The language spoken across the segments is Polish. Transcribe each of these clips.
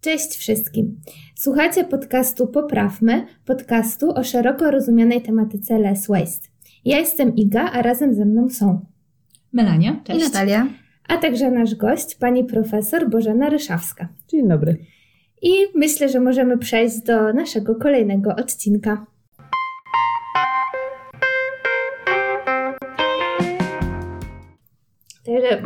Cześć wszystkim. Słuchacie podcastu Poprawmy, podcastu o szeroko rozumianej tematyce less waste. Ja jestem Iga, a razem ze mną są Melania, cześć. I Natalia. A także nasz gość, pani profesor Bożena Ryszawska. Dzień dobry. I myślę, że możemy przejść do naszego kolejnego odcinka.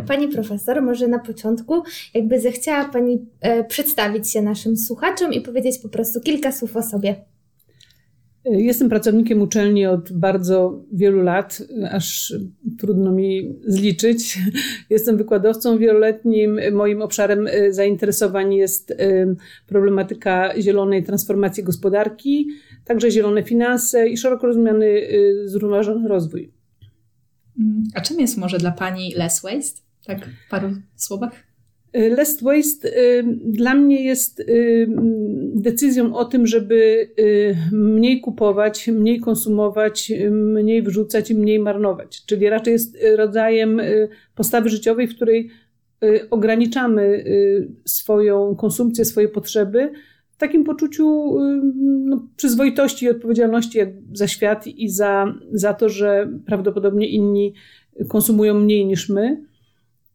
Pani profesor, może na początku jakby zechciała Pani e, przedstawić się naszym słuchaczom i powiedzieć po prostu kilka słów o sobie. Jestem pracownikiem uczelni od bardzo wielu lat, aż trudno mi zliczyć. Jestem wykładowcą wieloletnim. Moim obszarem e, zainteresowań jest e, problematyka zielonej transformacji gospodarki, także zielone finanse i szeroko rozumiany zrównoważony rozwój. A czym jest może dla Pani less waste? Tak w paru słowach? Y, less waste y, dla mnie jest y, decyzją o tym, żeby mniej kupować, mniej konsumować, mniej wrzucać i mniej marnować. Czyli raczej jest rodzajem postawy życiowej, w której ograniczamy swoją konsumpcję, swoje potrzeby w takim poczuciu no, przyzwoitości i odpowiedzialności za świat i za, za to, że prawdopodobnie inni konsumują mniej niż my.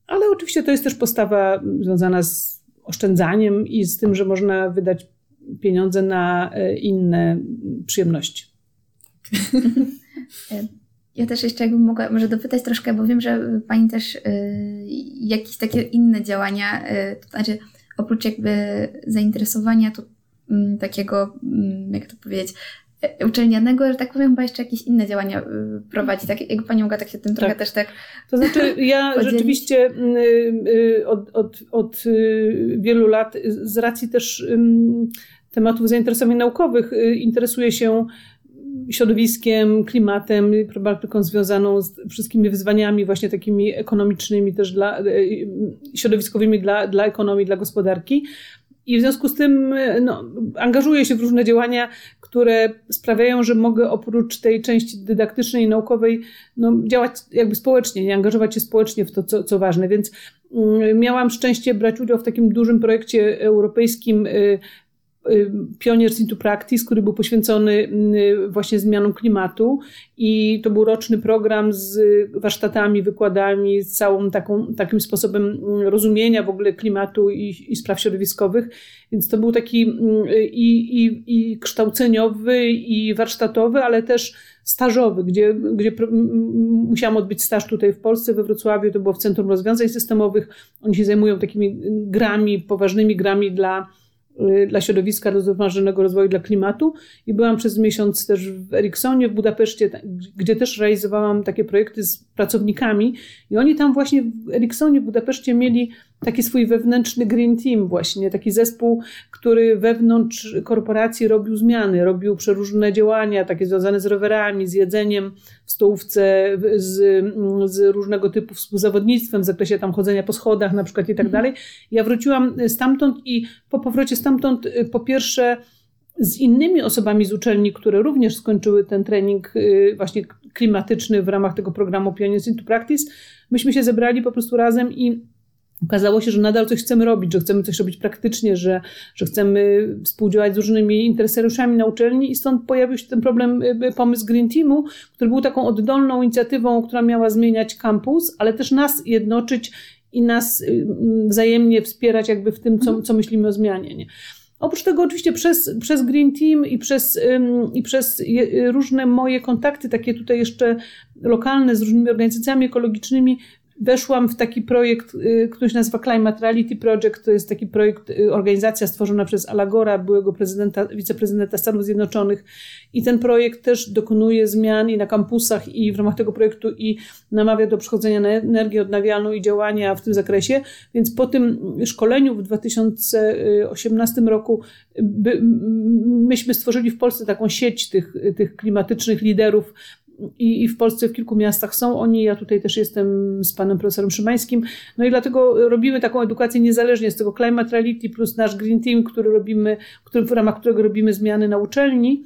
Ale oczywiście to jest też postawa związana z oszczędzaniem i z tym, że można wydać pieniądze na e, inne przyjemności. Ja też jeszcze jakbym mogła może dopytać troszkę, bo wiem, że Pani też y, jakieś takie inne działania, y, to znaczy oprócz jakby zainteresowania to mm, takiego, mm, jak to powiedzieć, e, uczelnianego, że tak powiem, chyba jeszcze jakieś inne działania y, prowadzi. Tak, jakby Pani mogła tak się tym trochę tak. też tak To znaczy ja podzielić. rzeczywiście mm, y, od, od, od y, wielu lat z racji też tematów zainteresowań naukowych interesuję się środowiskiem, klimatem, problematyką związaną z wszystkimi wyzwaniami właśnie takimi ekonomicznymi też dla, środowiskowymi dla, dla ekonomii, dla gospodarki. I w związku z tym no, angażuję się w różne działania, które sprawiają, że mogę oprócz tej części dydaktycznej i naukowej no, działać jakby społecznie, nie angażować się społecznie w to, co, co ważne. Więc mm, miałam szczęście brać udział w takim dużym projekcie europejskim Y, Pioneers into Practice, który był poświęcony y, właśnie zmianom klimatu i to był roczny program z warsztatami, wykładami, z całą taką, takim sposobem mm, rozumienia w ogóle klimatu i, i spraw środowiskowych. Więc to był taki mm, i, i, i kształceniowy, i warsztatowy, ale też stażowy, gdzie, gdzie musiałam odbyć staż tutaj w Polsce, we Wrocławiu, to było w Centrum Rozwiązań Systemowych. Oni się zajmują takimi grami, poważnymi grami dla Y, dla środowiska, do zrównoważonego rozwoju dla klimatu. I byłam przez miesiąc też w Ericssonie w Budapeszcie, gdzie też realizowałam takie projekty z pracownikami. I oni tam właśnie w Ericssonie w Budapeszcie mieli taki swój wewnętrzny green team właśnie, taki zespół, który wewnątrz korporacji robił zmiany, robił przeróżne działania, takie związane z rowerami, z jedzeniem w stołówce, z, z różnego typu współzawodnictwem w zakresie tam chodzenia po schodach na przykład i tak mhm. dalej. Ja wróciłam stamtąd i po powrocie stamtąd y, po pierwsze z innymi osobami z uczelni, które również skończyły ten trening y, właśnie klimatyczny w ramach tego programu Pioneers into Practice, myśmy się zebrali po prostu razem i Okazało się, że nadal coś chcemy robić, że chcemy coś robić praktycznie, że, że chcemy współdziałać z różnymi interesariuszami na uczelni i stąd pojawił się ten problem, y, y, pomysł Green Teamu, który był taką oddolną inicjatywą, która miała zmieniać kampus, ale też nas jednoczyć i nas y, wzajemnie wspierać jakby w tym, co, co myślimy o zmianie. Nie? Oprócz tego oczywiście przez, przez Green Team i przez, i przez różne moje kontakty, takie tutaj jeszcze lokalne z różnymi organizacjami ekologicznymi, weszłam w taki projekt, y, który się nazywa Climate Reality Project. To jest taki projekt, y, organizacja stworzona przez Alagora, byłego prezydenta, wiceprezydenta Stanów Zjednoczonych. I ten projekt też dokonuje zmian i na kampusach, i w ramach tego projektu, i namawia do przechodzenia na energię odnawialną i działania w tym zakresie. Więc po tym szkoleniu w 2018 roku by, myśmy stworzyli w Polsce taką sieć tych, tych klimatycznych liderów i, i w Polsce w kilku miastach są oni. Ja tutaj też jestem z panem profesorem Szymańskim. No i dlatego robimy taką edukację niezależnie z tego Climate Reality plus nasz Green Team, który robimy, który, w ramach którego robimy zmiany na uczelni.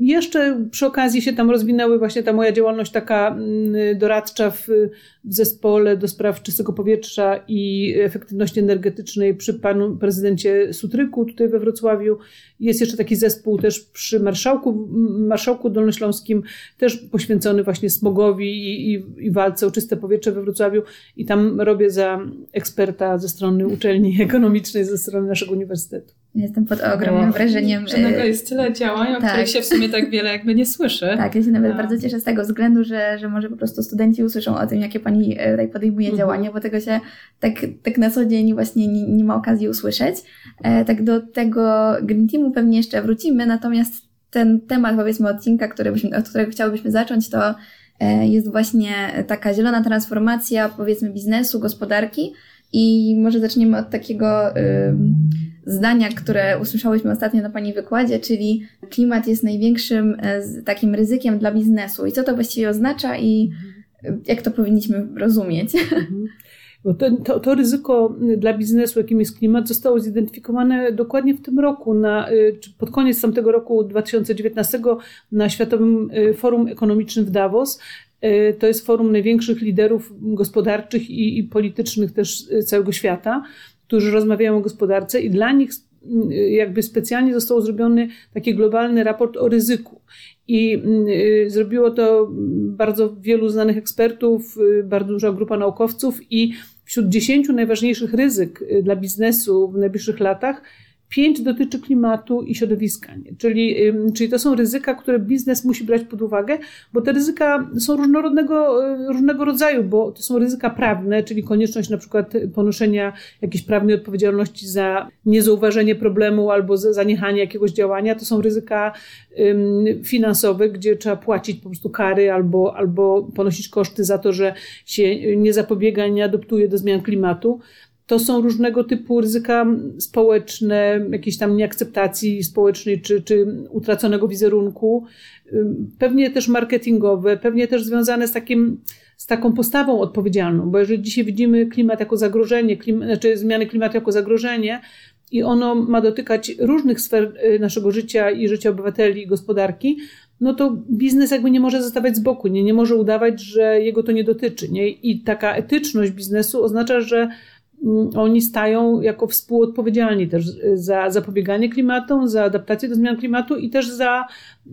Jeszcze przy okazji się tam rozwinęły właśnie ta moja działalność taka mm, doradcza w, w zespole do spraw czystego powietrza i efektywności energetycznej przy panu prezydencie Sutryku tutaj we Wrocławiu. Jest jeszcze taki zespół też przy marszałku, marszałku dolnośląskim, też poświęcony właśnie smogowi i, i, i walce o czyste powietrze we Wrocławiu i tam robię za eksperta ze strony uczelni ekonomicznej, ze strony naszego uniwersytetu. Jestem pod ogromnym wrażeniem. Że nagle jest tyle działań, o tak. których się w sumie tak wiele jakby nie słyszy. Tak, ja się nawet no. bardzo cieszę z tego względu, że, że może po prostu studenci usłyszą o tym, jakie pani e, tutaj podejmuje mhm. działania, bo tego się tak, tak na co dzień właśnie nie, nie ma okazji usłyszeć. E, tak do tego Green Teamu pewnie jeszcze wrócimy, natomiast ten temat powiedzmy odcinka, który byśmy, od którego chciałybyśmy zacząć, to e, jest właśnie taka zielona transformacja powiedzmy biznesu, gospodarki i może zaczniemy od takiego... Y, zdania, które usłyszałyśmy ostatnio na Pani wykładzie, czyli klimat jest największym e, takim ryzykiem dla biznesu. I co to właściwie oznacza i jak to powinniśmy rozumieć? Mhm. To, to, to, ryzyko dla biznesu, jakim jest klimat, zostało zidentyfikowane dokładnie w tym roku, na, y, pod koniec tamtego roku 2019 na Światowym y, Forum Ekonomicznym w Davos. Y, to jest forum największych liderów gospodarczych i, i politycznych też całego świata którzy rozmawiają o gospodarce i dla nich mm, jakby specjalnie został zrobiony taki globalny raport o ryzyku. I y, zrobiło to bardzo wielu znanych ekspertów, y, bardzo duża grupa naukowców i wśród dziesięciu najważniejszych ryzyk y, dla biznesu w najbliższych latach Pięć dotyczy klimatu i środowiska, czyli, czyli to są ryzyka, które biznes musi brać pod uwagę, bo te ryzyka są różnorodnego, y, różnego rodzaju, bo to są ryzyka prawne, czyli konieczność na przykład ponoszenia jakiejś prawnej odpowiedzialności za niezauważenie problemu albo za zaniechanie jakiegoś działania. To są ryzyka finansowe, gdzie trzeba płacić po prostu kary albo, albo ponosić koszty za to, że się nie zapobiega, nie adoptuje do zmian klimatu to są różnego typu ryzyka społeczne, jakiejś tam nieakceptacji społecznej czy, czy utraconego wizerunku, pewnie też marketingowe, pewnie też związane z takim z taką postawą odpowiedzialną, bo jeżeli dzisiaj widzimy klimat jako zagrożenie, klim, znaczy zmiany klimatu jako zagrożenie i ono ma dotykać różnych sfer y, naszego życia i życia obywateli i gospodarki, no to biznes jakby nie może zostawać z boku, nie, nie może udawać, że jego to nie dotyczy. Nie? I taka etyczność biznesu oznacza, że oni stają jako współodpowiedzialni też za zapobieganie klimatom, za adaptację do zmian klimatu i też za,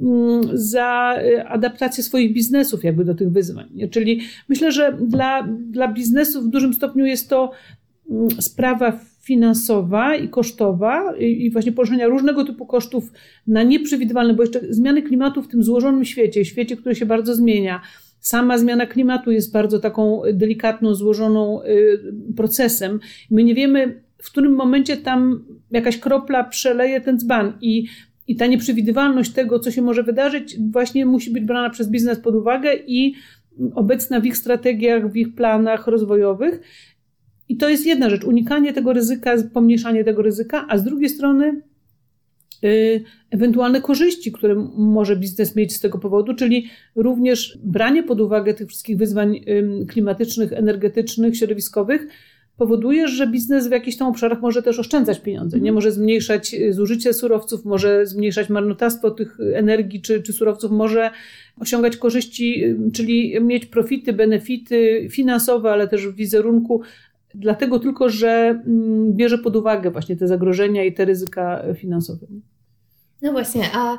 mm, za y, adaptację swoich biznesów jakby do tych wyzwań. Czyli myślę, że dla, dla biznesu w dużym stopniu jest to mm, sprawa finansowa i kosztowa i właśnie ponoszenia różnego typu kosztów na nieprzewidywalne, bo jeszcze zmiany klimatu w tym złożonym świecie, świecie, który się bardzo zmienia, Sama zmiana klimatu jest bardzo taką delikatną, złożoną y, procesem. My nie wiemy, w którym momencie tam jakaś kropla przeleje ten dzban i i ta nieprzewidywalność tego, co się może wydarzyć, właśnie musi być brana przez biznes pod uwagę i obecna w ich strategiach, w ich planach rozwojowych. I to jest jedna rzecz, unikanie tego ryzyka, pomniejszanie tego ryzyka, a z drugiej strony ewentualne korzyści, które może biznes mieć z tego powodu, czyli również branie pod uwagę tych wszystkich wyzwań klimatycznych, energetycznych, środowiskowych, powoduje, że biznes w jakichś tam obszarach może też oszczędzać pieniądze. Nie może zmniejszać y, zużycie surowców, może zmniejszać marnotrawstwo tych energii czy, czy surowców, może osiągać korzyści, czyli mieć profity, benefity finansowe, ale też w wizerunku, dlatego tylko, że bierze pod uwagę właśnie te zagrożenia i te ryzyka finansowe. No właśnie, a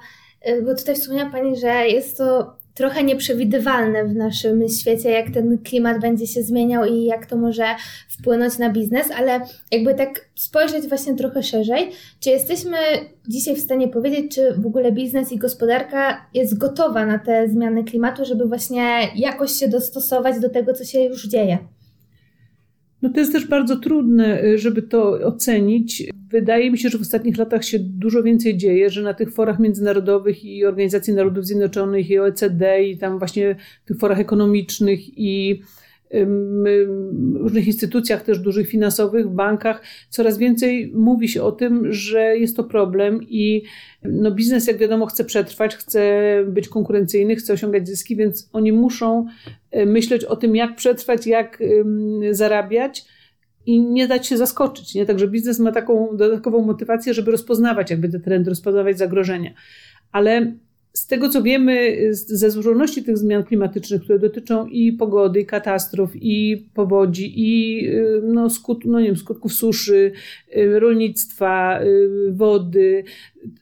y, bo tutaj wspomniała Pani, że jest to trochę nieprzewidywalne w naszym świecie, jak ten klimat będzie się zmieniał i jak to może wpłynąć na biznes, ale jakby tak spojrzeć właśnie trochę szerzej, czy jesteśmy dzisiaj w stanie powiedzieć, czy w ogóle biznes i gospodarka jest gotowa na te zmiany klimatu, żeby właśnie jakoś się dostosować do tego, co się już dzieje? No to jest też bardzo trudne, y, żeby to ocenić. Wydaje mi się, że w ostatnich latach się dużo więcej dzieje, że na tych forach międzynarodowych i Organizacji Narodów Zjednoczonych i OECD i tam właśnie tych forach ekonomicznych i różnych instytucjach też dużych finansowych, bankach, coraz więcej mówi się o tym, że jest to problem i no biznes, jak wiadomo, chce przetrwać, chce być konkurencyjny, chce osiągać zyski, więc oni muszą e, myśleć o tym, jak przetrwać, jak zarabiać i nie dać się zaskoczyć. Nie? Także biznes ma taką dodatkową motywację, żeby rozpoznawać jakby te trendy, rozpoznawać zagrożenia. ale z tego, co wiemy ze złożoności tych zmian klimatycznych, które dotyczą i pogody, i katastrof, i powodzi, i y, no, skut, no nie wiem, skutków suszy, y, rolnictwa, y, wody,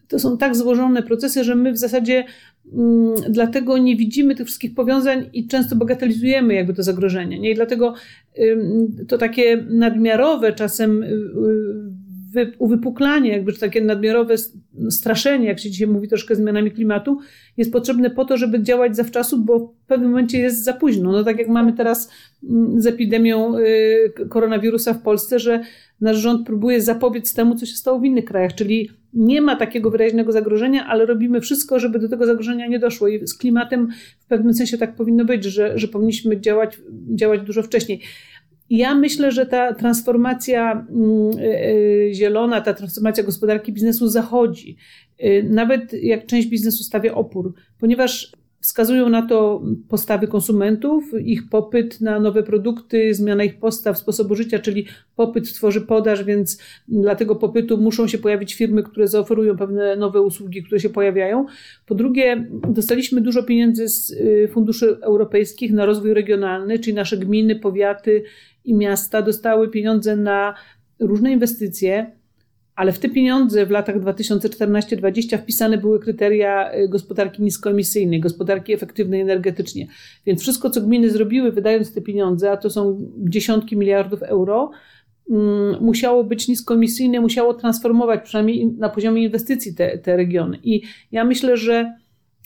to są tak złożone procesy, że my w zasadzie mm, dlatego nie widzimy tych wszystkich powiązań i często bagatelizujemy jakby to zagrożenie. Nie? I dlatego to takie nadmiarowe czasem wy, uwypuklanie, jakby takie nadmiarowe straszenie, jak się dzisiaj mówi troszkę zmianami klimatu, jest potrzebne po to, żeby działać zawczasu, bo w pewnym momencie jest za późno. No tak jak mamy teraz mm, z epidemią y, koronawirusa w Polsce, że nasz rząd próbuje zapobiec temu, co się stało w innych krajach, czyli nie ma takiego wyraźnego zagrożenia, ale robimy wszystko, żeby do tego zagrożenia nie doszło. I z klimatem w pewnym sensie tak powinno być, że, że powinniśmy działać, działać dużo wcześniej. Ja myślę, że ta transformacja mm, e, e, zielona, ta transformacja gospodarki biznesu zachodzi. E, nawet jak część biznesu stawia opór, ponieważ Wskazują na to postawy konsumentów, ich popyt na nowe produkty, zmiana ich postaw, sposobu życia, czyli popyt tworzy podaż, więc dla tego popytu muszą się pojawić firmy, które zaoferują pewne nowe usługi, które się pojawiają. Po drugie, dostaliśmy dużo pieniędzy z funduszy europejskich na rozwój regionalny, czyli nasze gminy, powiaty, i miasta dostały pieniądze na różne inwestycje, ale w te pieniądze w latach 2014-2020 wpisane były kryteria y, gospodarki niskoemisyjnej, gospodarki efektywnej energetycznie. Więc wszystko, co gminy zrobiły, wydając te pieniądze, a to są dziesiątki miliardów euro, mm, musiało być niskoemisyjne, musiało transformować przynajmniej na poziomie inwestycji te, te regiony. I ja myślę, że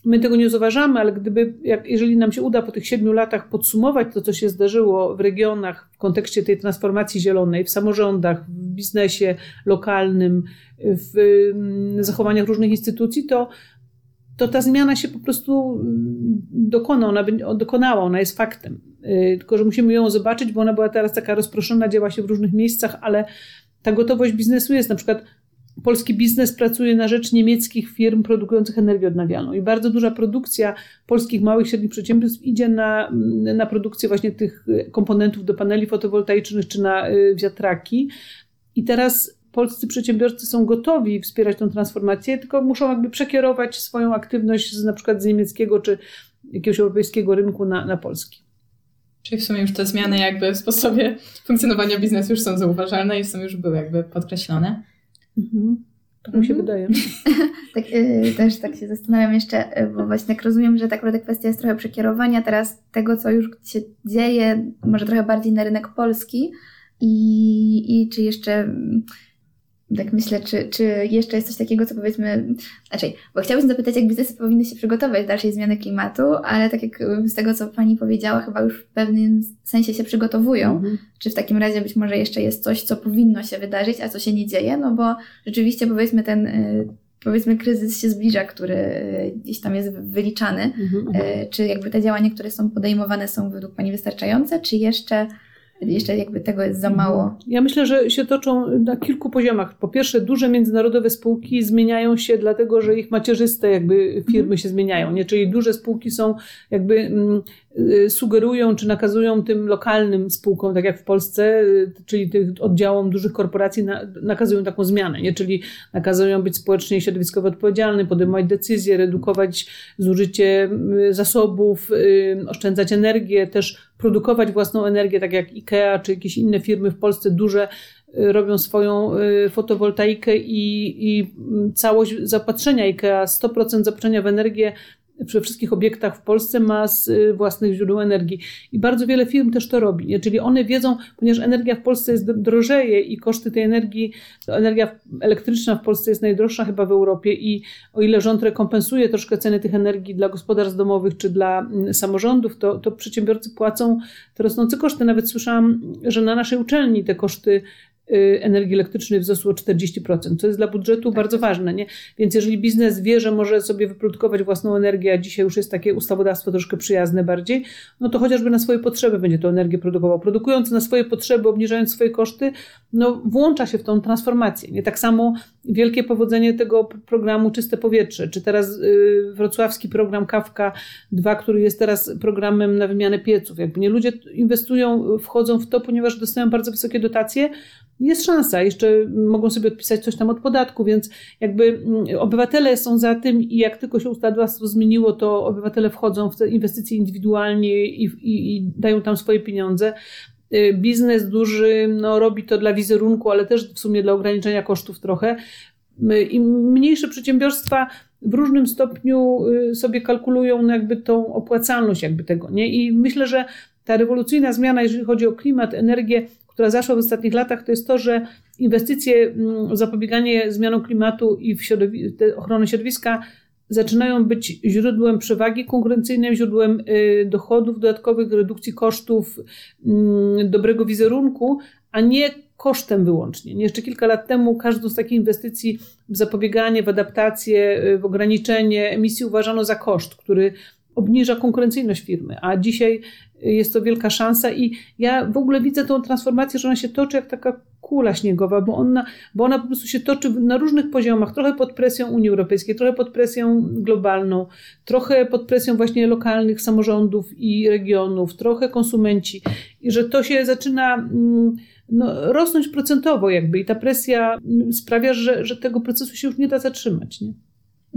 My tego nie zauważamy, ale gdyby, jak, jeżeli nam się uda po tych siedmiu latach podsumować to, co się zdarzyło w regionach w kontekście tej transformacji zielonej, w samorządach, w biznesie lokalnym, w mm, zachowaniach różnych instytucji, to, to ta zmiana się po prostu mm, dokona, ona dokonała, ona jest faktem. Y, tylko, że musimy ją zobaczyć, bo ona była teraz taka rozproszona, działa się w różnych miejscach, ale ta gotowość biznesu jest. Na przykład polski biznes pracuje na rzecz niemieckich firm produkujących energię odnawialną i bardzo duża produkcja polskich małych i średnich przedsiębiorstw idzie na, na produkcję właśnie tych komponentów do paneli fotowoltaicznych czy na y, wiatraki. I teraz polscy przedsiębiorcy są gotowi wspierać tę transformację, tylko muszą jakby przekierować swoją aktywność z na przykład z niemieckiego czy jakiegoś europejskiego rynku na, na polski. Czyli w sumie już te zmiany jakby w sposobie funkcjonowania biznesu już są zauważalne i sumie już były jakby podkreślone. Mhm. Tak mi się mhm. wydaje. tak, y, też tak się zastanawiam jeszcze, y, bo właśnie tak rozumiem, że tak naprawdę kwestia jest trochę przekierowania teraz tego, co już się dzieje, może trochę bardziej na rynek polski i, i czy jeszcze tak myślę, czy, czy jeszcze jest coś takiego, co powiedzmy, znaczy, bo chciałabym zapytać, jak biznesy powinny się przygotować do dalszej zmiany klimatu, ale tak jak z tego, co Pani powiedziała, chyba już w pewnym sensie się przygotowują. Mhm. Czy w takim razie być może jeszcze jest coś, co powinno się wydarzyć, a co się nie dzieje? No bo rzeczywiście powiedzmy ten y, powiedzmy kryzys się zbliża, który y, gdzieś tam jest wyliczany. Mhm. Y, czy jakby te działania, które są podejmowane są według Pani wystarczające, czy jeszcze jeszcze jakby tego jest za mało. Ja myślę, że się toczą na kilku poziomach. Po pierwsze, duże międzynarodowe spółki zmieniają się dlatego, że ich macierzyste jakby firmy mhm. się zmieniają, nie? Czyli duże spółki są jakby mm, sugerują czy nakazują tym lokalnym spółkom, tak jak w Polsce, y, czyli tych oddziałom dużych korporacji nakazują taką zmianę, nie? Czyli nakazują być społecznie i środowiskowo odpowiedzialnym, podejmować decyzje, redukować zużycie y, zasobów, oszczędzać energię, też produkować własną energię, tak jak IKEA czy jakieś inne firmy w Polsce duże y, robią swoją y, fotowoltaikę i, i całość zaopatrzenia IKEA, 100% zaopatrzenia w energię we wszystkich obiektach w Polsce ma z y, własnych źródeł energii. I bardzo wiele firm też to robi. Czyli one wiedzą, ponieważ energia w Polsce jest drożeje i koszty tej energii, energia elektryczna w Polsce jest najdroższa chyba w Europie i o ile rząd rekompensuje troszkę ceny tych energii dla gospodarstw domowych czy dla mm, samorządów, to, to przedsiębiorcy płacą te rosnące koszty. Nawet słyszałam, że na naszej uczelni te koszty energii elektrycznej wzrosło o 40%, co jest dla budżetu tak. bardzo ważne. Nie? Więc jeżeli biznes wie, że może sobie wyprodukować własną energię, a dzisiaj już jest takie ustawodawstwo troszkę przyjazne bardziej, no to chociażby na swoje potrzeby będzie tą energię produkował. Produkując na swoje potrzeby, obniżając swoje koszty, no włącza się w tą transformację. Nie? Tak samo wielkie powodzenie tego programu Czyste Powietrze, czy teraz y, wrocławski program Kawka 2, który jest teraz programem na wymianę pieców. Jakby nie ludzie inwestują, wchodzą w to, ponieważ dostają bardzo wysokie dotacje, jest szansa, jeszcze mogą sobie odpisać coś tam od podatku, więc jakby mm, obywatele są za tym i jak tylko się ustawodawstwo zmieniło, to obywatele wchodzą w te inwestycje indywidualnie i, i, i dają tam swoje pieniądze. Y, biznes duży no, robi to dla wizerunku, ale też w sumie dla ograniczenia kosztów trochę. I mniejsze przedsiębiorstwa w różnym stopniu y, sobie kalkulują no, jakby tą opłacalność jakby tego. Nie? I myślę, że ta rewolucyjna zmiana, jeżeli chodzi o klimat, energię, która zaszła w ostatnich latach, to jest to, że inwestycje w zapobieganie zmianom klimatu i w ochronę środowiska zaczynają być źródłem przewagi konkurencyjnej, źródłem y, dochodów dodatkowych, redukcji kosztów, mm, dobrego wizerunku, a nie kosztem wyłącznie. Jeszcze kilka lat temu każdą z takich inwestycji w zapobieganie, w adaptację, y, w ograniczenie emisji uważano za koszt, który obniża konkurencyjność firmy, a dzisiaj jest to wielka szansa i ja w ogóle widzę tą transformację, że ona się toczy jak taka kula śniegowa, bo ona, bo ona po prostu się toczy na różnych poziomach, trochę pod presją Unii Europejskiej, trochę pod presją globalną, trochę pod presją właśnie lokalnych samorządów i regionów, trochę konsumenci i że to się zaczyna mm, no, rosnąć procentowo jakby i ta presja sprawia, że, że tego procesu się już nie da zatrzymać. Nie?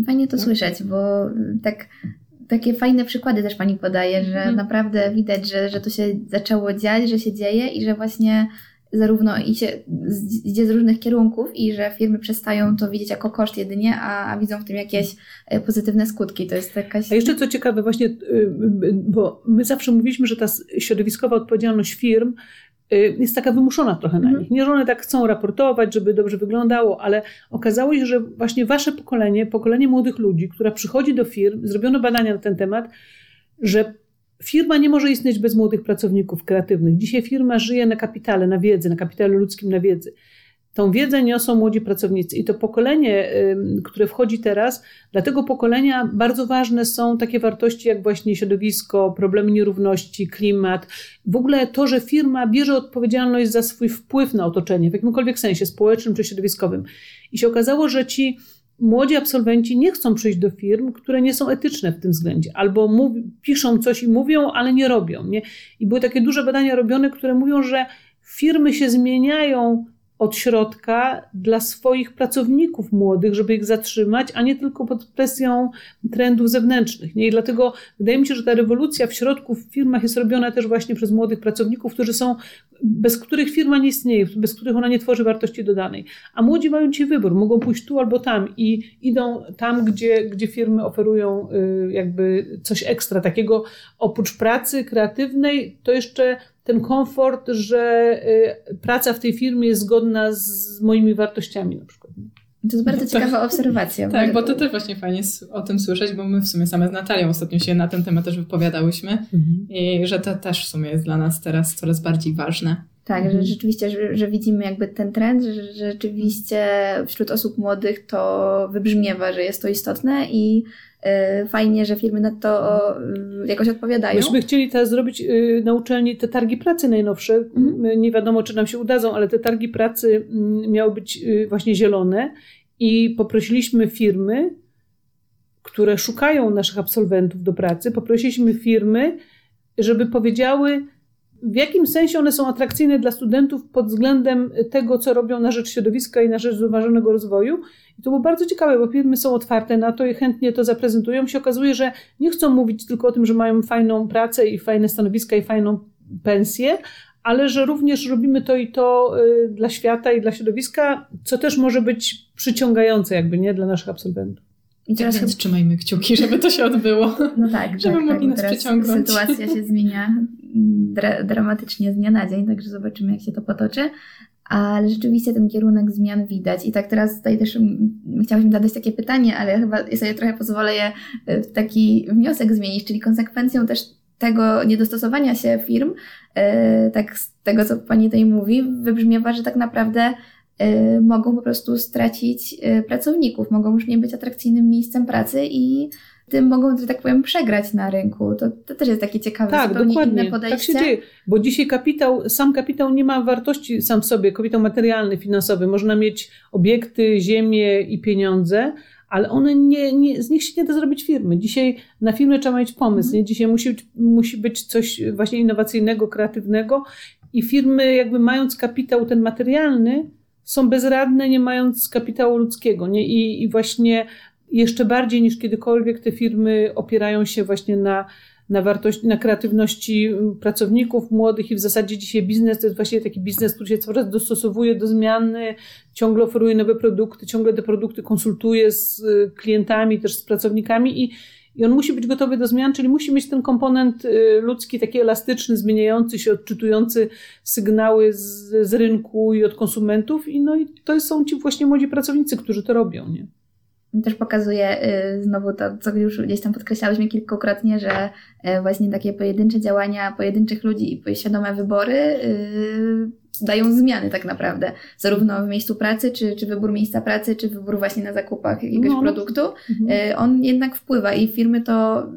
Fajnie to słyszeć, bo tak takie fajne przykłady też Pani podaje, że mhm. naprawdę widać, że, że to się zaczęło dziać, że się dzieje i że właśnie zarówno idzie, idzie z różnych kierunków i że firmy przestają to widzieć jako koszt jedynie, a, a widzą w tym jakieś e, pozytywne skutki. To jest jakaś... A jeszcze co ciekawe właśnie, y, y, bo my zawsze mówiliśmy, że ta środowiskowa odpowiedzialność firm jest taka wymuszona trochę na mhm. nich. Nie, że one tak chcą raportować, żeby dobrze wyglądało, ale okazało się, że właśnie wasze pokolenie, pokolenie młodych ludzi, która przychodzi do firm, zrobiono badania na ten temat, że firma nie może istnieć bez młodych pracowników kreatywnych. Dzisiaj firma żyje na kapitale, na wiedzy, na kapitale ludzkim, na wiedzy. Tą wiedzę niosą młodzi pracownicy i to pokolenie, które wchodzi teraz, dla tego pokolenia bardzo ważne są takie wartości jak właśnie środowisko, problemy nierówności, klimat. W ogóle to, że firma bierze odpowiedzialność za swój wpływ na otoczenie w jakimkolwiek sensie społecznym czy środowiskowym. I się okazało, że ci młodzi absolwenci nie chcą przyjść do firm, które nie są etyczne w tym względzie, albo mów, piszą coś i mówią, ale nie robią. Nie? I były takie duże badania robione, które mówią, że firmy się zmieniają od środka dla swoich pracowników młodych, żeby ich zatrzymać, a nie tylko pod presją trendów zewnętrznych. Nie? I dlatego wydaje mi się, że ta rewolucja w środku w firmach jest robiona też właśnie przez młodych pracowników, którzy są, bez których firma nie istnieje, bez których ona nie tworzy wartości dodanej. A młodzi mają dzisiaj wybór, mogą pójść tu albo tam i idą tam, gdzie, gdzie firmy oferują y, jakby coś ekstra, takiego oprócz pracy kreatywnej, to jeszcze ten komfort, że y, praca w tej firmie jest zgodna z moimi wartościami na przykład. To jest bardzo ciekawa obserwacja. Tak, bo to też właśnie fajnie o tym słyszeć, bo my w sumie same z Natalią ostatnio się na ten temat też wypowiadałyśmy mhm. i że to też w sumie jest dla nas teraz coraz bardziej ważne. Tak, mhm. że rzeczywiście, że, że, widzimy jakby ten trend, że, rzeczywiście wśród osób młodych to wybrzmiewa, że jest to istotne i Y, fajnie, że firmy na to y, jakoś odpowiadają. Myśmy chcieli teraz zrobić y, na uczelni te targi pracy najnowsze. Mhm. Nie wiadomo, czy nam się udadzą, ale te targi pracy mm, miały być właśnie zielone i poprosiliśmy firmy, które szukają naszych absolwentów do pracy, poprosiliśmy firmy, żeby powiedziały, w jakim sensie one są atrakcyjne dla studentów pod względem tego, co robią na rzecz środowiska i na rzecz zrównoważonego rozwoju. I to było bardzo ciekawe, bo firmy są otwarte na to i chętnie to zaprezentują. Się okazuje, że nie chcą mówić tylko o tym, że mają fajną pracę i fajne stanowiska i fajną pensję, ale że również robimy to i to y, dla świata i dla środowiska, co też może być przyciągające jakby, nie, dla naszych absolwentów. I teraz Więc trzymajmy kciuki, żeby to się odbyło. No tak, żeby tak, mogli tak, nas przyciągnąć. Sytuacja się zmienia dra dramatycznie z dnia na dzień, także zobaczymy, jak się to potoczy. Ale rzeczywiście ten kierunek zmian widać. I tak teraz tutaj też chciałabym zadać takie pytanie, ale chyba ja sobie trochę pozwolę je y, w taki wniosek zmienić, czyli konsekwencją też tego niedostosowania się firm, y, tak z tego, co Pani tutaj mówi, wybrzmiewa, że tak naprawdę mogą po prostu stracić y, pracowników, mogą już nie być atrakcyjnym miejscem pracy i tym mogą, że tak powiem, przegrać na rynku. To, to też jest takie ciekawe, tak, zupełnie dokładnie. inne podejście. Tak się dzieje, bo dzisiaj kapitał, sam kapitał nie ma wartości sam w sobie, kapitał materialny, finansowy. Można mieć obiekty, ziemię i pieniądze, ale one nie, nie, z nich się nie da zrobić firmy. Dzisiaj na firmę trzeba mieć pomysł, mhm. nie? dzisiaj musi, musi być coś właśnie innowacyjnego, kreatywnego i firmy jakby mając kapitał ten materialny, są bezradne, nie mając kapitału ludzkiego. Nie? I, I właśnie jeszcze bardziej niż kiedykolwiek te firmy opierają się właśnie na, na wartości, na kreatywności pracowników młodych i w zasadzie dzisiaj biznes to jest właśnie taki biznes, który się coraz dostosowuje do zmiany, ciągle oferuje nowe produkty, ciągle te produkty konsultuje z y, klientami, też z pracownikami i i on musi być gotowy do zmian, czyli musi mieć ten komponent y, ludzki taki elastyczny, zmieniający się, odczytujący sygnały z, z rynku i od konsumentów. I, no, i to są ci właśnie młodzi pracownicy, którzy to robią. Nie? też pokazuje y, znowu to, co już gdzieś tam podkreślałyśmy kilkukrotnie, że y, właśnie takie pojedyncze działania pojedynczych ludzi i świadome wybory dają zmiany tak naprawdę. Zarówno w miejscu pracy, czy, czy wybór miejsca pracy, czy wybór właśnie na zakupach jakiegoś no, no. produktu. Mhm. On jednak wpływa i firmy to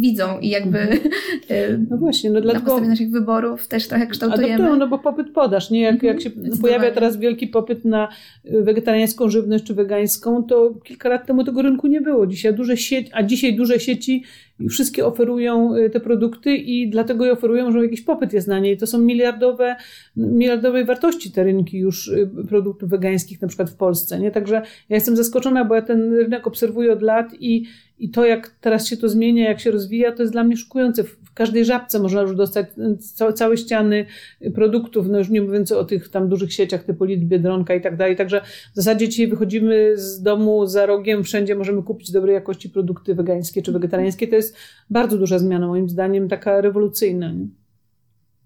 widzą i jakby mhm. no właśnie, no dlatego, na podstawie naszych wyborów też trochę kształtujemy. Adaptują, no bo popyt podaż, nie? Jak, jak się pojawia teraz wielki popyt na wegetariańską żywność czy wegańską, to kilka lat temu tego rynku nie było. Dzisiaj duże sieci, a dzisiaj duże sieci wszystkie oferują y, te produkty i dlatego je oferują, że jakiś popyt jest na nie. I to są miliardowe, miliardowej wartości te rynki już y, produktów wegańskich, na przykład w Polsce. Nie? Także ja jestem zaskoczona, bo ja ten rynek obserwuję od lat i i to, jak teraz się to zmienia, jak się rozwija, to jest dla mnie szokujące. W każdej żabce można już dostać całe, całe ściany produktów, no już nie mówiąc o tych tam dużych sieciach typu Lidl, Biedronka i tak dalej. Także w zasadzie dzisiaj wychodzimy z domu za rogiem, wszędzie możemy kupić dobrej jakości produkty wegańskie czy wegetariańskie. To jest bardzo duża zmiana, moim zdaniem, taka rewolucyjna. Nie?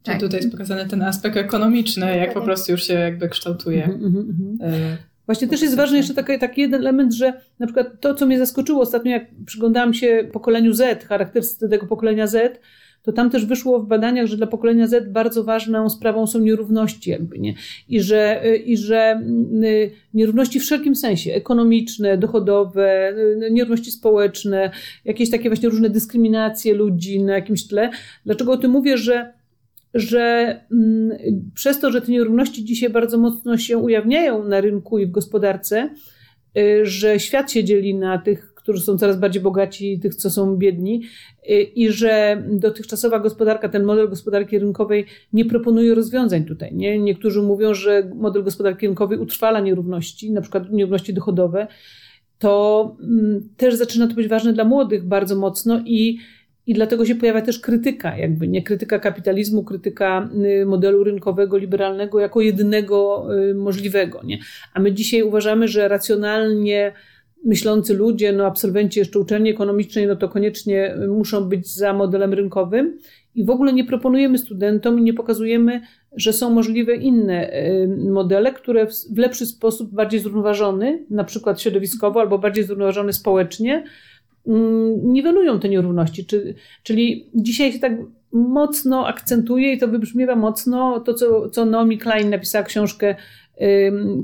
Tak. tutaj jest pokazany ten aspekt ekonomiczny, jak po prostu już się jakby kształtuje. Mm -hmm. Właśnie też jest ważny jeszcze taki, taki jeden element, że na przykład to, co mnie zaskoczyło ostatnio, jak przyglądałam się pokoleniu Z, charakterystyce tego pokolenia Z, to tam też wyszło w badaniach, że dla pokolenia Z bardzo ważną sprawą są nierówności jakby, nie? I że, i że y, nierówności w wszelkim sensie, ekonomiczne, dochodowe, y, nierówności społeczne, jakieś takie właśnie różne dyskryminacje ludzi na jakimś tle. Dlaczego o tym mówię, że że mm, przez to, że te nierówności dzisiaj bardzo mocno się ujawniają na rynku i w gospodarce, y, że świat się dzieli na tych, którzy są coraz bardziej bogaci i tych, co są biedni, y, i że dotychczasowa gospodarka, ten model gospodarki rynkowej nie proponuje rozwiązań tutaj. Nie? Niektórzy mówią, że model gospodarki rynkowej utrwala nierówności, na przykład nierówności dochodowe. To mm, też zaczyna to być ważne dla młodych bardzo mocno i i dlatego się pojawia też krytyka, jakby nie krytyka kapitalizmu, krytyka y, modelu rynkowego, liberalnego jako jedynego y, możliwego. Nie? A my dzisiaj uważamy, że racjonalnie myślący ludzie, no absolwenci jeszcze uczelni ekonomicznej, no to koniecznie muszą być za modelem rynkowym i w ogóle nie proponujemy studentom i nie pokazujemy, że są możliwe inne y, modele, które w lepszy sposób, bardziej zrównoważony, na przykład środowiskowo albo bardziej zrównoważony społecznie, niwelują te nierówności. czyli dzisiaj się tak mocno akcentuje i to wybrzmiewa mocno to, co, co Naomi Klein napisała książkę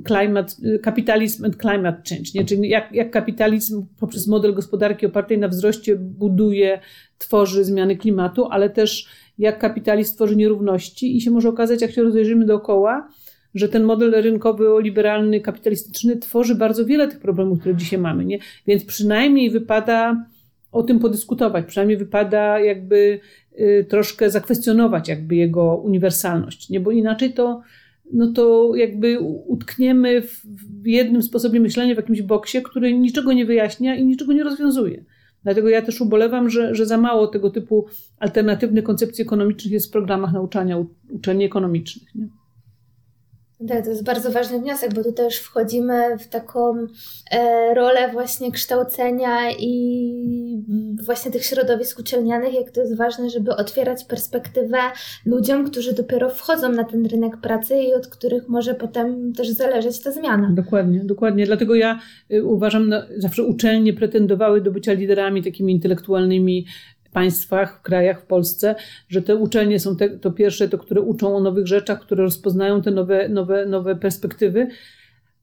Climate, Capitalism and Climate Change, nie? czyli jak, jak kapitalizm poprzez model gospodarki opartej na wzroście buduje, tworzy zmiany klimatu, ale też jak kapitalizm tworzy nierówności i się może okazać, jak się rozejrzymy dookoła, że ten model rynkowy, liberalny, kapitalistyczny tworzy bardzo wiele tych problemów, które dzisiaj mamy. Nie? Więc przynajmniej wypada o tym podyskutować, przynajmniej wypada jakby y, troszkę zakwestionować jakby jego uniwersalność, nie? bo inaczej to, no to jakby utkniemy w jednym sposobie myślenia, w jakimś boksie, który niczego nie wyjaśnia i niczego nie rozwiązuje. Dlatego ja też ubolewam, że, że za mało tego typu alternatywnych koncepcji ekonomicznych jest w programach nauczania uczelni ekonomicznych. Nie? Tak, to jest bardzo ważny wniosek, bo tu też wchodzimy w taką e, rolę właśnie kształcenia i właśnie tych środowisk uczelnianych, jak to jest ważne, żeby otwierać perspektywę ludziom, którzy dopiero wchodzą na ten rynek pracy i od których może potem też zależeć ta zmiana. Dokładnie, dokładnie. Dlatego ja y, uważam, no, zawsze uczelnie pretendowały do bycia liderami takimi intelektualnymi państwach, w krajach, w Polsce, że te uczelnie są te, to pierwsze, to które uczą o nowych rzeczach, które rozpoznają te nowe, nowe, nowe perspektywy.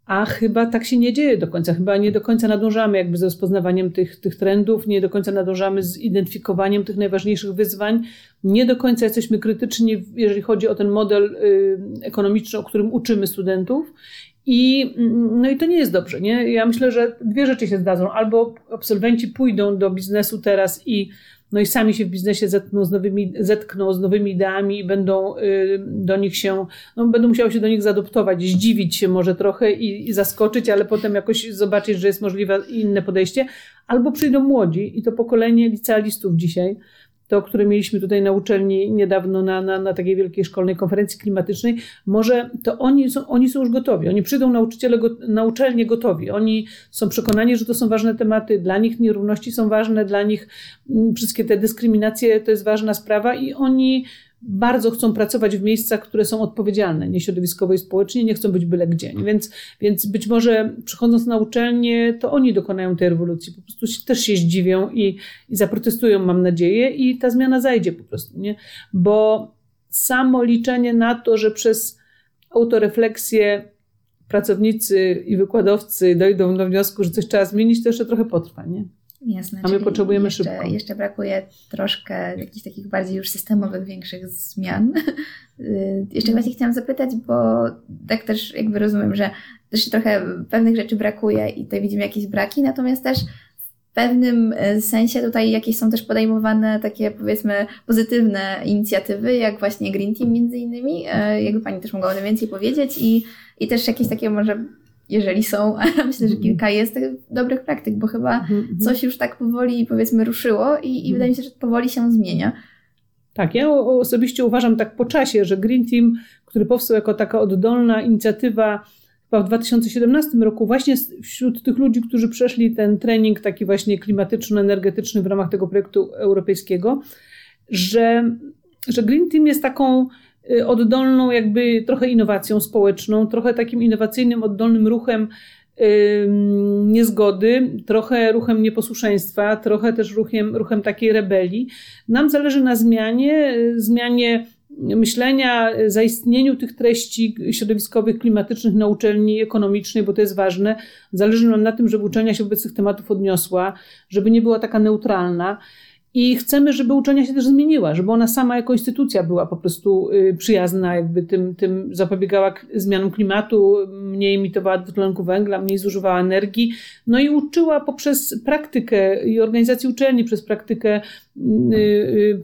A chyba tak się nie dzieje do końca. Chyba nie do końca nadążamy jakby z rozpoznawaniem tych, tych trendów, nie do końca nadążamy z identyfikowaniem tych najważniejszych wyzwań. Nie do końca jesteśmy krytyczni, jeżeli chodzi o ten model y, ekonomiczny, o którym uczymy studentów. I, no i to nie jest dobrze. Nie? Ja myślę, że dwie rzeczy się zdadzą. Albo absolwenci pójdą do biznesu teraz i no i sami się w biznesie zetkną z nowymi, zetkną z nowymi ideami i będą y, do nich się, no będą musiały się do nich zaadoptować, zdziwić się może trochę i, i zaskoczyć, ale potem jakoś zobaczyć, że jest możliwe inne podejście. Albo przyjdą młodzi i to pokolenie licealistów dzisiaj, to, które mieliśmy tutaj na uczelni niedawno na, na, na takiej wielkiej szkolnej konferencji klimatycznej, może to oni są, oni są już gotowi. Oni przyjdą nauczyciele go, na uczelnię gotowi. Oni są przekonani, że to są ważne tematy. Dla nich nierówności są ważne, dla nich mm, wszystkie te dyskryminacje to jest ważna sprawa i oni bardzo chcą pracować w miejscach, które są odpowiedzialne, nie środowiskowo i społecznie, nie chcą być byle gdzie. Więc, więc być może przychodząc na uczelnię, to oni dokonają tej rewolucji. Po prostu też się zdziwią i, i zaprotestują, mam nadzieję, i ta zmiana zajdzie po prostu, nie? Bo samo liczenie na to, że przez autorefleksję pracownicy i wykładowcy dojdą do wniosku, że coś trzeba zmienić, to jeszcze trochę potrwa, nie? Jasne. A my potrzebujemy jeszcze, szybko. Jeszcze brakuje troszkę jakichś takich bardziej już systemowych, większych zmian. Y, jeszcze właśnie chciałam zapytać, bo tak też jakby rozumiem, że też trochę pewnych rzeczy brakuje i tutaj widzimy jakieś braki, natomiast też w pewnym y, sensie tutaj jakieś są też podejmowane takie powiedzmy pozytywne inicjatywy, jak właśnie Green Team między innymi. Y, jakby Pani też mogła o tym więcej powiedzieć i, i też jakieś takie może jeżeli są, a myślę, że kilka jest dobrych praktyk, bo chyba mhm, mhm. coś już tak powoli powiedzmy ruszyło i, i mhm. wydaje mi się, że powoli się zmienia. Tak, ja osobiście uważam tak po czasie, że Green Team, który powstał jako taka oddolna inicjatywa chyba w 2017 roku, właśnie wśród tych ludzi, którzy przeszli ten trening taki właśnie klimatyczno-energetyczny w ramach tego projektu europejskiego, że, że Green Team jest taką oddolną, jakby trochę innowacją społeczną, trochę takim innowacyjnym, oddolnym ruchem niezgody, trochę ruchem nieposłuszeństwa, trochę też ruchem, ruchem takiej rebelii. Nam zależy na zmianie, zmianie myślenia, zaistnieniu tych treści środowiskowych, klimatycznych na uczelni ekonomicznej, bo to jest ważne. Zależy nam na tym, żeby uczelnia się wobec tych tematów odniosła, żeby nie była taka neutralna. I chcemy, żeby uczelnia się też zmieniła, żeby ona sama jako instytucja była po prostu y, przyjazna, jakby tym, tym zapobiegała zmianom klimatu, mniej emitowała dwutlenku węgla, mniej zużywała energii, no i uczyła poprzez praktykę i organizację uczelni, przez praktykę y, y,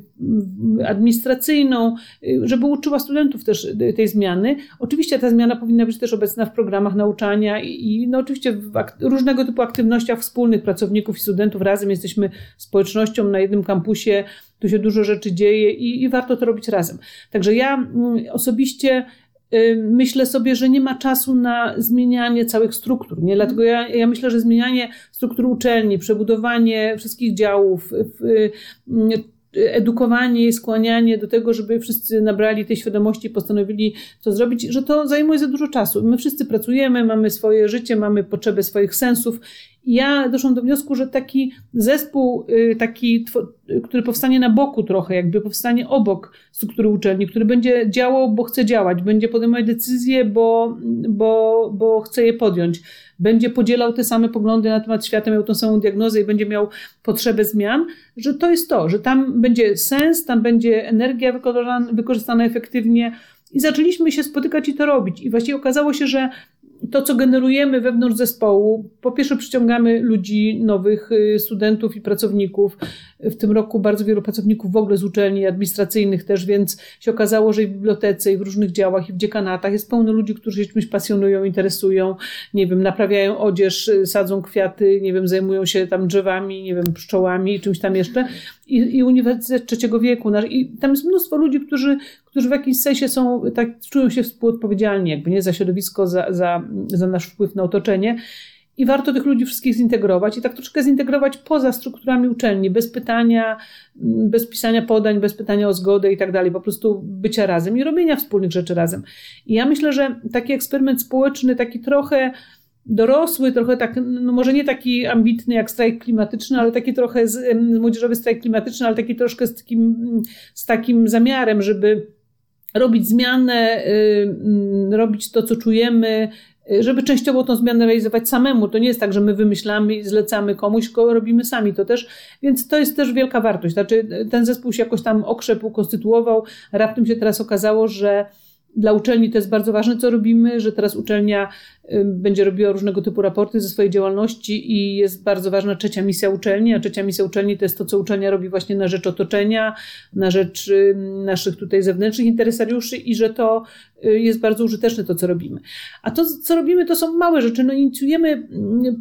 administracyjną, żeby uczyła studentów też tej zmiany. Oczywiście ta zmiana powinna być też obecna w programach nauczania i no oczywiście w różnego typu aktywnościach wspólnych pracowników i studentów. Razem jesteśmy społecznością na jednym kampusie, tu się dużo rzeczy dzieje i, i warto to robić razem. Także ja mm, osobiście myślę sobie, że nie ma czasu na zmienianie całych struktur. Nie? Dlatego ja, ja myślę, że zmienianie struktur uczelni, przebudowanie wszystkich działów, edukowanie i skłanianie do tego, żeby wszyscy nabrali tej świadomości i postanowili to zrobić, że to zajmuje za dużo czasu. My wszyscy pracujemy, mamy swoje życie, mamy potrzeby swoich sensów ja doszłam do wniosku, że taki zespół, y, taki, który powstanie na boku trochę, jakby powstanie obok struktury uczelni, który będzie działał, bo chce działać, będzie podejmować decyzje, bo, bo, bo chce je podjąć, będzie podzielał te same poglądy na temat świata, miał tą samą diagnozę i będzie miał potrzebę zmian, że to jest to, że tam będzie sens, tam będzie energia wykorzystana, wykorzystana efektywnie. I zaczęliśmy się spotykać i to robić. I właściwie okazało się, że to, co generujemy wewnątrz zespołu, po pierwsze przyciągamy ludzi, nowych y, studentów i pracowników. W tym roku bardzo wielu pracowników w ogóle z uczelni administracyjnych też, więc się okazało, że i w bibliotece, i w różnych działach, i w dziekanatach jest pełno ludzi, którzy się czymś pasjonują, interesują, nie wiem, naprawiają odzież, y, sadzą kwiaty, nie wiem, zajmują się tam drzewami, nie wiem, pszczołami czymś tam jeszcze. I, i Uniwersytet Trzeciego Wieku. I tam jest mnóstwo ludzi, którzy, którzy w jakimś sensie są, tak, czują się współodpowiedzialni, jakby nie za środowisko, za, za, za nasz wpływ na otoczenie. I warto tych ludzi wszystkich zintegrować i tak troszkę zintegrować poza strukturami uczelni, bez pytania, bez pisania podań, bez pytania o zgodę i tak dalej, po prostu bycia razem i robienia wspólnych rzeczy razem. I ja myślę, że taki eksperyment społeczny, taki trochę dorosły, trochę tak, no może nie taki ambitny jak strajk klimatyczny, ale taki trochę z, młodzieżowy strajk klimatyczny, ale taki troszkę z takim, z takim zamiarem, żeby robić zmianę, y, robić to, co czujemy, y, żeby częściowo tą zmianę realizować samemu. To nie jest tak, że my wymyślamy zlecamy komuś, tylko robimy sami to też. Więc to jest też wielka wartość. Znaczy, ten zespół się jakoś tam okrzepł, konstytuował. Raptem się teraz okazało, że dla uczelni to jest bardzo ważne, co robimy, że teraz uczelnia będzie robiła różnego typu raporty ze swojej działalności i jest bardzo ważna trzecia misja uczelni, a trzecia misja uczelni to jest to, co uczelnia robi właśnie na rzecz otoczenia, na rzecz naszych tutaj zewnętrznych interesariuszy i że to y, jest bardzo użyteczne to, co robimy. A to, co robimy, to są małe rzeczy. No, inicjujemy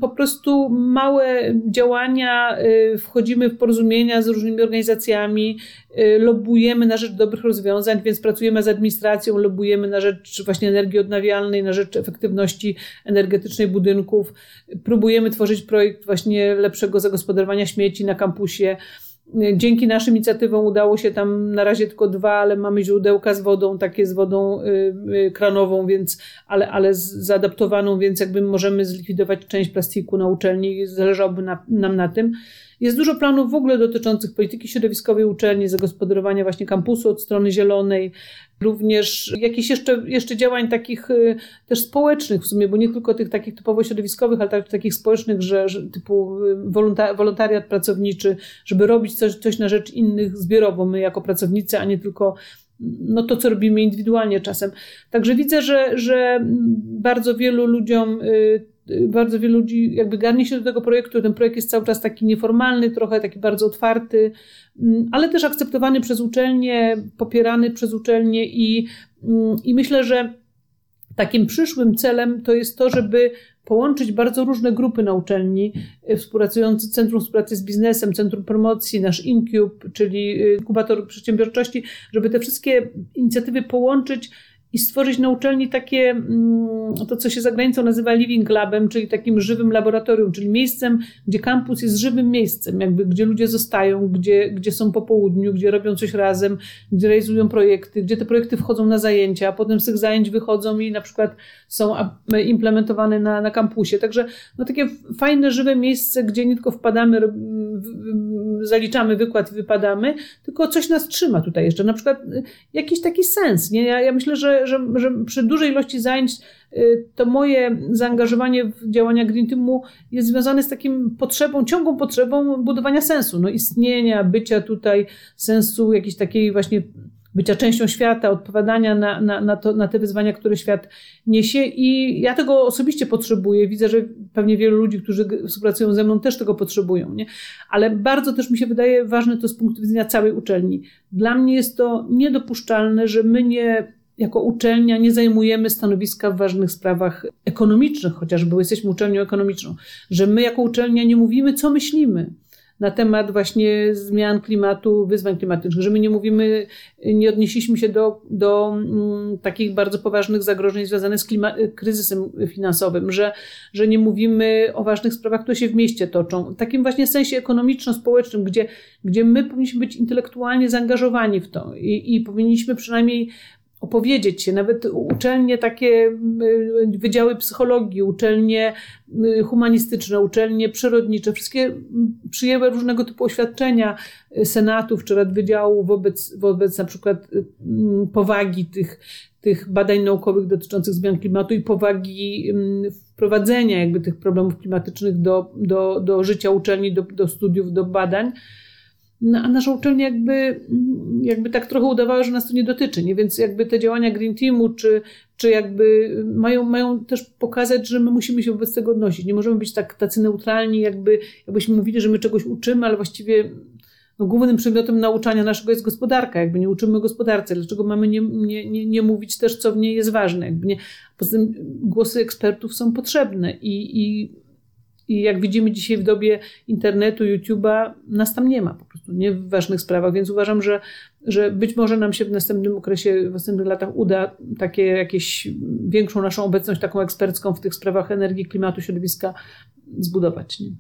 po prostu małe działania, y, wchodzimy w porozumienia z różnymi organizacjami, y, lobujemy na rzecz dobrych rozwiązań, więc pracujemy z administracją, lobujemy na rzecz właśnie energii odnawialnej, na rzecz efektywności energetycznej budynków. Próbujemy tworzyć projekt właśnie lepszego zagospodarowania śmieci na kampusie. Dzięki naszym inicjatywom udało się tam na razie tylko dwa, ale mamy źródełka z wodą, takie z wodą y, y, kranową, więc, ale, ale zaadaptowaną, więc jakby możemy zlikwidować część plastiku na uczelni, zależałoby na, nam na tym. Jest dużo planów w ogóle dotyczących polityki środowiskowej uczelni, zagospodarowania właśnie kampusu od strony zielonej, również jakichś jeszcze, jeszcze działań takich y, też społecznych w sumie, bo nie tylko tych takich typowo środowiskowych, ale także takich społecznych, że, że typu y, wolontariat pracowniczy, żeby robić coś, coś na rzecz innych zbiorowo, my jako pracownicy, a nie tylko no to, co robimy indywidualnie czasem. Także widzę, że, że bardzo wielu ludziom y, bardzo wielu ludzi jakby garnie się do tego projektu. Ten projekt jest cały czas taki nieformalny, trochę taki bardzo otwarty, mm, ale też akceptowany przez uczelnie, popierany przez uczelnie i, mm, i myślę, że takim przyszłym celem to jest to, żeby połączyć bardzo różne grupy na uczelni, y, współpracujące Centrum Współpracy z Biznesem, Centrum Promocji, nasz Incube, czyli y, inkubator przedsiębiorczości, żeby te wszystkie inicjatywy połączyć i stworzyć na uczelni takie, mm, to co się za granicą nazywa living labem, czyli takim żywym laboratorium, czyli miejscem, gdzie kampus jest żywym miejscem, jakby gdzie ludzie zostają, gdzie, gdzie są po południu, gdzie robią coś razem, gdzie realizują projekty, gdzie te projekty wchodzą na zajęcia, a potem z tych zajęć wychodzą i na przykład są implementowane na, na kampusie. Także no, takie fajne, żywe miejsce, gdzie nie tylko wpadamy, zaliczamy wykład i wypadamy, tylko coś nas trzyma tutaj jeszcze, na przykład y, jakiś taki sens. Nie? Ja, ja myślę, że że, że przy dużej ilości zajęć y, to moje zaangażowanie w działania Green Teamu jest związane z takim potrzebą, ciągłą potrzebą budowania sensu, no istnienia, bycia tutaj, sensu jakiejś takiej właśnie bycia częścią świata, odpowiadania na, na, na, to, na te wyzwania, które świat niesie. I ja tego osobiście potrzebuję. Widzę, że pewnie wielu ludzi, którzy współpracują ze mną, też tego potrzebują. Nie? Ale bardzo też mi się wydaje ważne to z punktu widzenia całej uczelni. Dla mnie jest to niedopuszczalne, że my nie jako uczelnia nie zajmujemy stanowiska w ważnych sprawach ekonomicznych, chociażby bo jesteśmy uczelnią ekonomiczną, że my jako uczelnia nie mówimy, co myślimy na temat właśnie zmian klimatu, wyzwań klimatycznych, że my nie mówimy, nie odnieśliśmy się do, do mm, takich bardzo poważnych zagrożeń związanych z klima, kryzysem finansowym, że, że nie mówimy o ważnych sprawach, które się w mieście toczą. W takim właśnie sensie ekonomiczno-społecznym, gdzie, gdzie my powinniśmy być intelektualnie zaangażowani w to i, i powinniśmy przynajmniej opowiedzieć się. Nawet uczelnie takie, y, wydziały psychologii, uczelnie y, humanistyczne, uczelnie przyrodnicze, wszystkie przyjęły różnego typu oświadczenia y, senatów czy rad wydziałów wobec, wobec na przykład powagi tych, tych badań naukowych dotyczących zmian klimatu i powagi wprowadzenia jakby tych problemów klimatycznych do, do, do życia uczelni, do, do studiów, do badań. No, a nasza uczelnia jakby, jakby tak trochę udawała, że nas to nie dotyczy, nie? Więc jakby te działania Green Teamu, czy, czy jakby mają, mają też pokazać, że my musimy się wobec tego odnosić. Nie możemy być tak tacy neutralni, jakby, jakbyśmy mówili, że my czegoś uczymy, ale właściwie no, głównym przedmiotem nauczania naszego jest gospodarka, jakby nie uczymy gospodarce. Dlaczego mamy nie, nie, nie, nie mówić też, co w niej jest ważne? Jakby nie, poza tym głosy ekspertów są potrzebne i, i i jak widzimy dzisiaj w dobie internetu, YouTube'a, nas tam nie ma nie w ważnych sprawach, więc uważam, że, że być może nam się w następnym okresie, w następnych latach uda takie jakieś większą naszą obecność taką ekspercką w tych sprawach energii, klimatu, środowiska zbudować. Nie?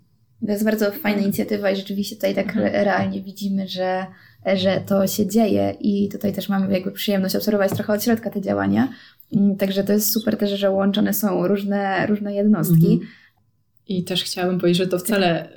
To jest bardzo fajna inicjatywa i rzeczywiście tutaj tak mhm. realnie widzimy, że, że to się dzieje i tutaj też mamy jakby przyjemność obserwować trochę od środka te działania. Mm, także to jest super też, że łączone są różne, różne jednostki. Mhm. I też chciałabym powiedzieć, że to wcale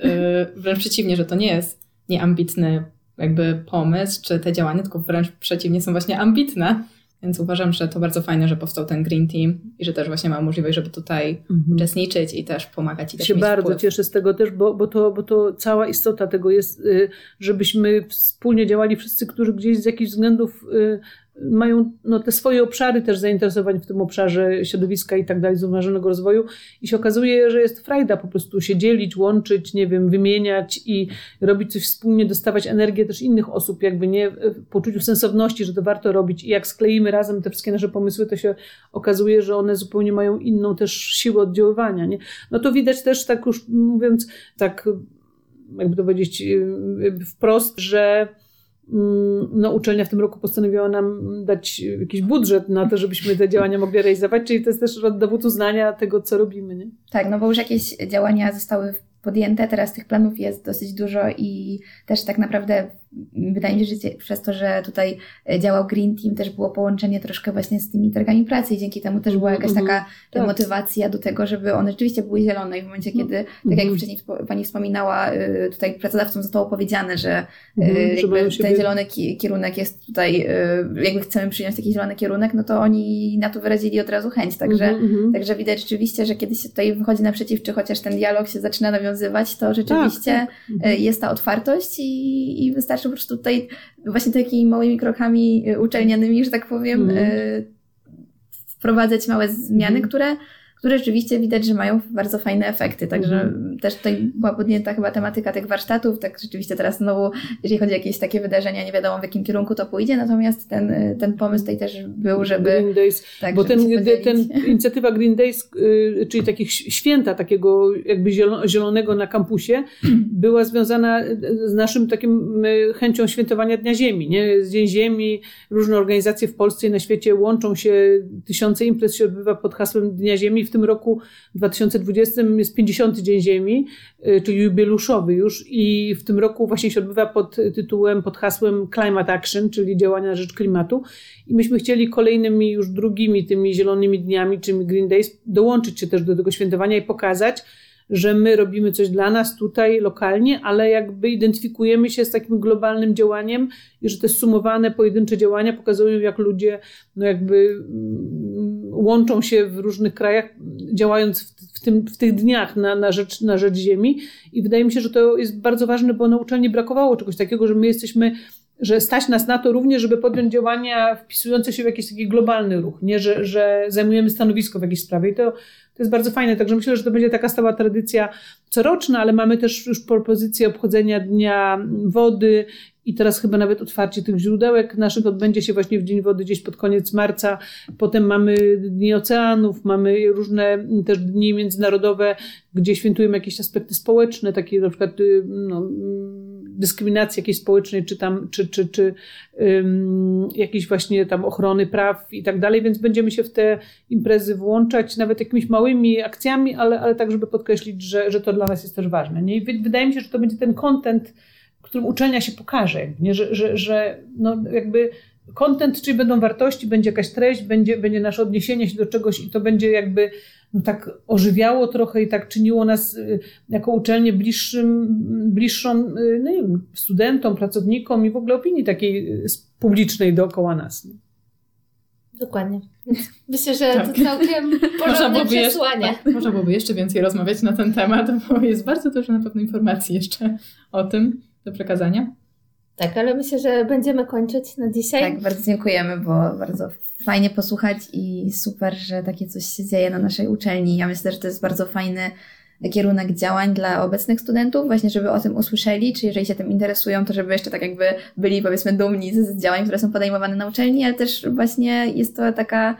yy, wręcz przeciwnie, że to nie jest nieambitny jakby pomysł, czy te działania, tylko wręcz przeciwnie są właśnie ambitne. Więc uważam, że to bardzo fajne, że powstał ten Green Team i że też właśnie ma możliwość, żeby tutaj mhm. uczestniczyć i też pomagać. I też się bardzo wpływ. cieszę z tego też, bo, bo, to, bo to cała istota tego jest, y, żebyśmy wspólnie działali wszyscy, którzy gdzieś z jakichś względów y, mają no, te swoje obszary też zainteresowań w tym obszarze środowiska i tak dalej, zrównoważonego rozwoju i się okazuje, że jest frajda po prostu się dzielić, łączyć, nie wiem, wymieniać i robić coś wspólnie, dostawać energię też innych osób, jakby nie w poczuciu sensowności, że to warto robić i jak skleimy razem te wszystkie nasze pomysły, to się okazuje, że one zupełnie mają inną też siłę oddziaływania, nie? No to widać też tak już mówiąc tak jakby to powiedzieć wprost, że no, uczelnia w tym roku postanowiła nam dać jakiś budżet na to, żebyśmy te działania mogli realizować, czyli to jest też dowód uznania tego, co robimy. Nie? Tak, no bo już jakieś działania zostały podjęte, teraz tych planów jest dosyć dużo i też tak naprawdę wydaje mi się, że przez to, że tutaj e, działał Green Team, też było połączenie troszkę właśnie z tymi targami pracy i dzięki temu też była jakaś mhm, taka tak. motywacja do tego, żeby one rzeczywiście były zielone i w momencie, kiedy, tak jak mhm. wcześniej Pani wspominała, y, tutaj pracodawcom zostało powiedziane, że y, mhm, ten zielony kierunek jest tutaj, jakby chcemy przyjąć taki zielony kierunek, no to oni na to wyrazili od razu chęć, także, także widać rzeczywiście, że kiedy się tutaj wychodzi naprzeciw, czy chociaż ten dialog się zaczyna nawiązywać, to rzeczywiście tak, tak. jest ta otwartość i, i wystarczy wystarczy po prostu tutaj właśnie takimi małymi krokami y, uczelnianymi, że tak powiem, mm. wprowadzać małe zmiany, mm. które które rzeczywiście widać, że mają bardzo fajne efekty. Także mhm. też tutaj była podjęta chyba tematyka tych warsztatów, tak rzeczywiście teraz znowu, jeżeli chodzi o jakieś takie wydarzenia, nie wiadomo w jakim kierunku to pójdzie, natomiast ten, ten pomysł tutaj też był, żeby... Green Days, tak, bo ten, ten inicjatywa Green Days, y, czyli takich święta takiego jakby zielonego na kampusie, była związana z naszym takim y, chęcią świętowania Dnia Ziemi, nie? Dzień Ziemi, różne organizacje w Polsce i na świecie łączą się, tysiące imprez się odbywa pod hasłem Dnia Ziemi w tym roku 2020 jest 50 Dzień Ziemi, y, czyli jubiluszowy już i w tym roku właśnie się odbywa pod tytułem, pod hasłem Climate Action, czyli działania na rzecz klimatu. I myśmy chcieli kolejnymi już drugimi tymi zielonymi dniami, czyli Green Days, dołączyć się też do tego świętowania i pokazać, że my robimy coś dla nas tutaj lokalnie, ale jakby identyfikujemy się z takim globalnym działaniem i że te sumowane pojedyncze działania pokazują, jak ludzie no jakby mm, łączą się w różnych krajach, działając w, tym, w tych dniach na, na, rzecz, na rzecz Ziemi. I wydaje mi się, że to jest bardzo ważne, bo na uczelni brakowało czegoś takiego, że my jesteśmy że stać nas na to również, żeby podjąć działania wpisujące się w jakiś taki globalny ruch, nie, że, że zajmujemy stanowisko w jakiejś sprawie. I to, to jest bardzo fajne, także myślę, że to będzie taka stała tradycja coroczna, ale mamy też już propozycję obchodzenia Dnia Wody i teraz chyba nawet otwarcie tych źródełek naszych odbędzie się właśnie w Dzień Wody gdzieś pod koniec marca. Potem mamy Dni Oceanów, mamy różne też dni międzynarodowe, gdzie świętujemy jakieś aspekty społeczne, takie na przykład y, no, dyskryminacji jakiejś społecznej, czy tam, czy, czy, czy um, jakiejś właśnie tam ochrony praw i tak dalej, więc będziemy się w te imprezy włączać, nawet jakimiś małymi akcjami, ale, ale tak, żeby podkreślić, że, że to dla nas jest też ważne. Nie? I wydaje mi się, że to będzie ten content, którym uczelnia się pokaże, nie? Że, że, że no jakby content, czyli będą wartości, będzie jakaś treść, będzie, będzie nasze odniesienie się do czegoś i to będzie jakby no tak ożywiało trochę i tak czyniło nas y, jako uczelnię bliższym, bliższą y, no nie wiem, studentom, pracownikom i w ogóle opinii takiej y, publicznej dookoła nas. Nie? Dokładnie. Myślę, że tak. to całkiem porządne przesłanie. Jeszcze, tak, można byłoby jeszcze więcej rozmawiać na ten temat, bo jest bardzo dużo na pewno informacji jeszcze o tym do przekazania. Tak, ale myślę, że będziemy kończyć na dzisiaj. Tak, bardzo dziękujemy, bo bardzo fajnie posłuchać i super, że takie coś się dzieje na naszej uczelni. Ja myślę, że to jest bardzo fajny kierunek działań dla obecnych studentów, właśnie żeby o tym usłyszeli, czy jeżeli się tym interesują, to żeby jeszcze tak jakby byli powiedzmy dumni z, z działań, które są podejmowane na uczelni, ale też właśnie jest to taka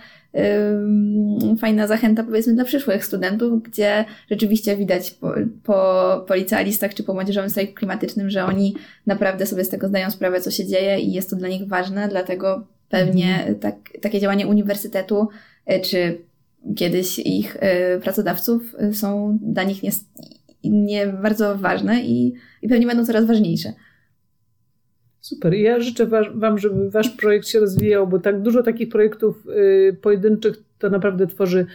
fajna zachęta powiedzmy dla przyszłych studentów, gdzie rzeczywiście widać po, po, po licealistach czy po młodzieżowym strajku klimatycznym, że oni naprawdę sobie z tego zdają sprawę, co się dzieje i jest to dla nich ważne, dlatego pewnie mhm. tak, takie działania uniwersytetu e, czy kiedyś ich e, pracodawców e, są dla nich nie, nie bardzo ważne i, i pewnie będą coraz ważniejsze. Super. Ja życzę Wam, żeby Wasz projekt się rozwijał, bo tak dużo takich projektów y, pojedynczych to naprawdę tworzy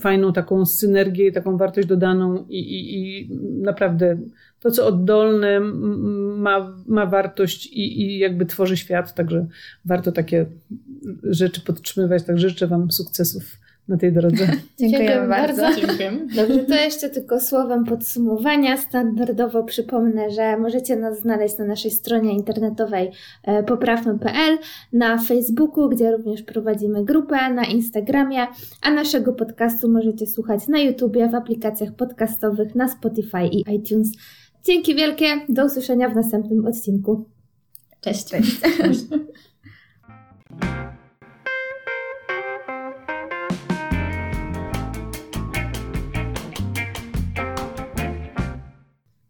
fajną taką synergię taką wartość dodaną i, i, i naprawdę to, co oddolne ma, ma wartość i, i jakby tworzy świat, także warto takie rzeczy podtrzymywać. Tak życzę Wam sukcesów na tej drodze. Dziękujemy bardzo. bardzo. Dziękujemy. Dobrze, to jeszcze tylko słowem podsumowania. Standardowo przypomnę, że możecie nas znaleźć na naszej stronie internetowej e, poprawmy.pl, na Facebooku, gdzie również prowadzimy grupę, na Instagramie, a naszego podcastu możecie słuchać na YouTubie, w aplikacjach podcastowych, na Spotify i iTunes. Dzięki wielkie, do usłyszenia w następnym odcinku. Cześć. Cześć.